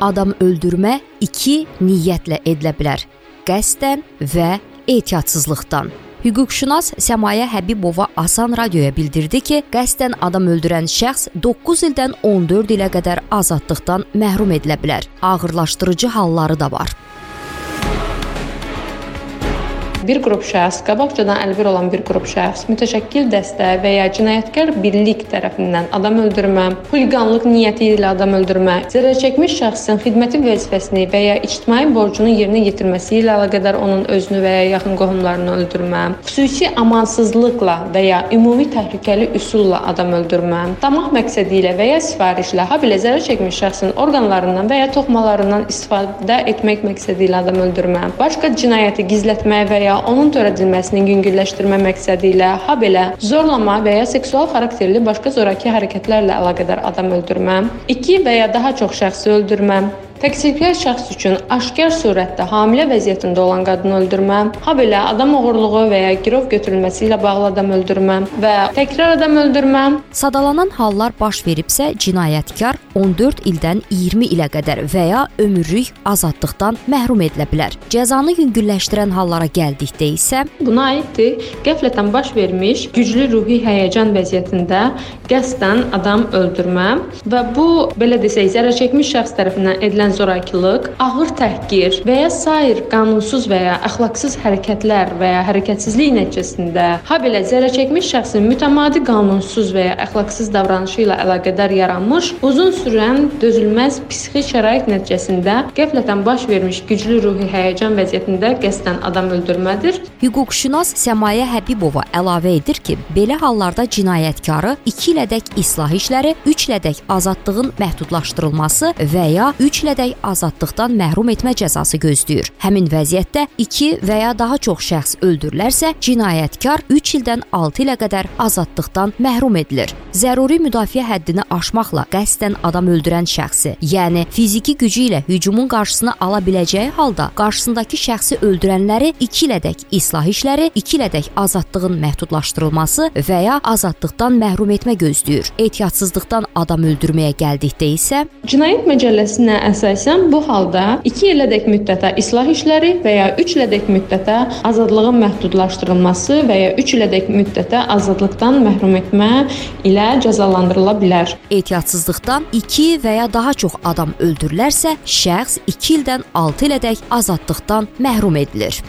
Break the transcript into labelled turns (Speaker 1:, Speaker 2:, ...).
Speaker 1: adam öldürmə 2 niyyətlə edilə bilər: qəsdən və ehtiyatsızlıqdan. Hüquqşünas Səmayə Həbibova Asan radioya bildirdi ki, qəsdən adam öldürən şəxs 9 ildən 14 ilə qədər azadlıqdan məhrum edilə bilər. Ağırlaşdırıcı halları da var.
Speaker 2: Bir qrup şəxs, qabaqcadan əlbir olan bir qrup şəxs mütəşəkkil dəstə və ya cinayətkar birlik tərəfindən adam öldürmə, xuliqanlıq niyyəti ilə adam öldürmə, zərər çəkmiş şəxsin xidməti vəzifəsini və ya ictimai borcunu yerinə yetirməsi ilə əlaqədar onun özünü və ya yaxın qohumlarını öldürmə, xüsusi amansızlıqla və ya ümumi təhlükəli üsulla adam öldürmə, tamah məqsədi ilə və ya sifarişlə, habelə zərər çəkmiş şəxsin orqanlarından və ya toxmalarından istifadə etmək məqsədi ilə adam öldürmə, başqa cinayəti gizlətmə və ya onun törədilməsini yüngülləşdirmə məqsədi ilə, ha belə zorlama və ya seksual xarakterli başqa zorakı hərəkətlərlə əlaqədar adam öldürmə, 2 və ya daha çox şəxsi öldürmə, Təqsirkar şəxs üçün aşkar surətdə hamilə vəziyyətində olan qadını öldürmə, habelə adam oğurluğu və ya girov götürülməsi ilə bağlı adam öldürmə və təkrar adam öldürmə.
Speaker 1: Sadalanan hallar baş veribsə, cinayətkar 14 ildən 20 ilə qədər və ya ömürlük azadlıqdan məhrum edilə bilər. Cəzanı yüngülləşdirən hallara gəldikdə isə
Speaker 2: buna aiddir qəflətən baş vermiş güclü ruhi həyəcan vəziyyətində qəsdən adam öldürmə və bu belə desək zərər çəkmiş şəxs tərəfindən edilən edilən zorakılıq, ağır təhqir və ya sair qanunsuz və ya əxlaqsız hərəkətlər və ya hərəkətsizlik nəticəsində, habelə zərər çəkmiş şəxsin mütəmadi qanunsuz və ya əxlaqsız davranışı ilə əlaqədar yaranmış, uzun sürən dözülməz psixi şərait nəticəsində qəflətən baş vermiş güclü ruhi həyəcan vəziyyətində qəsdən adam öldürmədir.
Speaker 1: Hüquqşünas Səmayə Həbibova əlavə edir ki, belə hallarda cinayətkarı 2 ilədək islah işləri, 3 ilədək azadlığın məhdudlaşdırılması və ya 3 ilə ilədək azadlıqdan məhrum etmə cəzası gözləyir. Həmin vəziyyətdə 2 və ya daha çox şəxs öldürülərsə, cinayətkar 3 ildən 6 ilə qədər azadlıqdan məhrum edilir. Zəruri müdafiə həddini aşmaqla qəsdən adam öldürən şəxsi, yəni fiziki gücü ilə hücumun qarşısını ala biləcəyi halda qarşısındakı şəxsi öldürənləri 2 ilədək islah işləri, 2 ilədək azadlığın məhdudlaşdırılması və ya azadlıqdan məhrum etmə gözləyir. Ehtiyatsızlıqdan adam öldürməyə gəldikdə isə
Speaker 2: Cinayət Məcəlləsinə əsasən bu halda 2 ilədək müddətə islah işləri və ya 3 ilədək müddətə azadlığın məhdudlaşdırılması və ya 3 ilədək müddətə azadlıqdan məhrum etmə ilə cəzalandırıla bilər.
Speaker 1: Ehtiyatsızlıqdan 2 və ya daha çox adam öldürülərsə, şəxs 2 ildən 6 ilədək azadlıqdan məhrum edilir.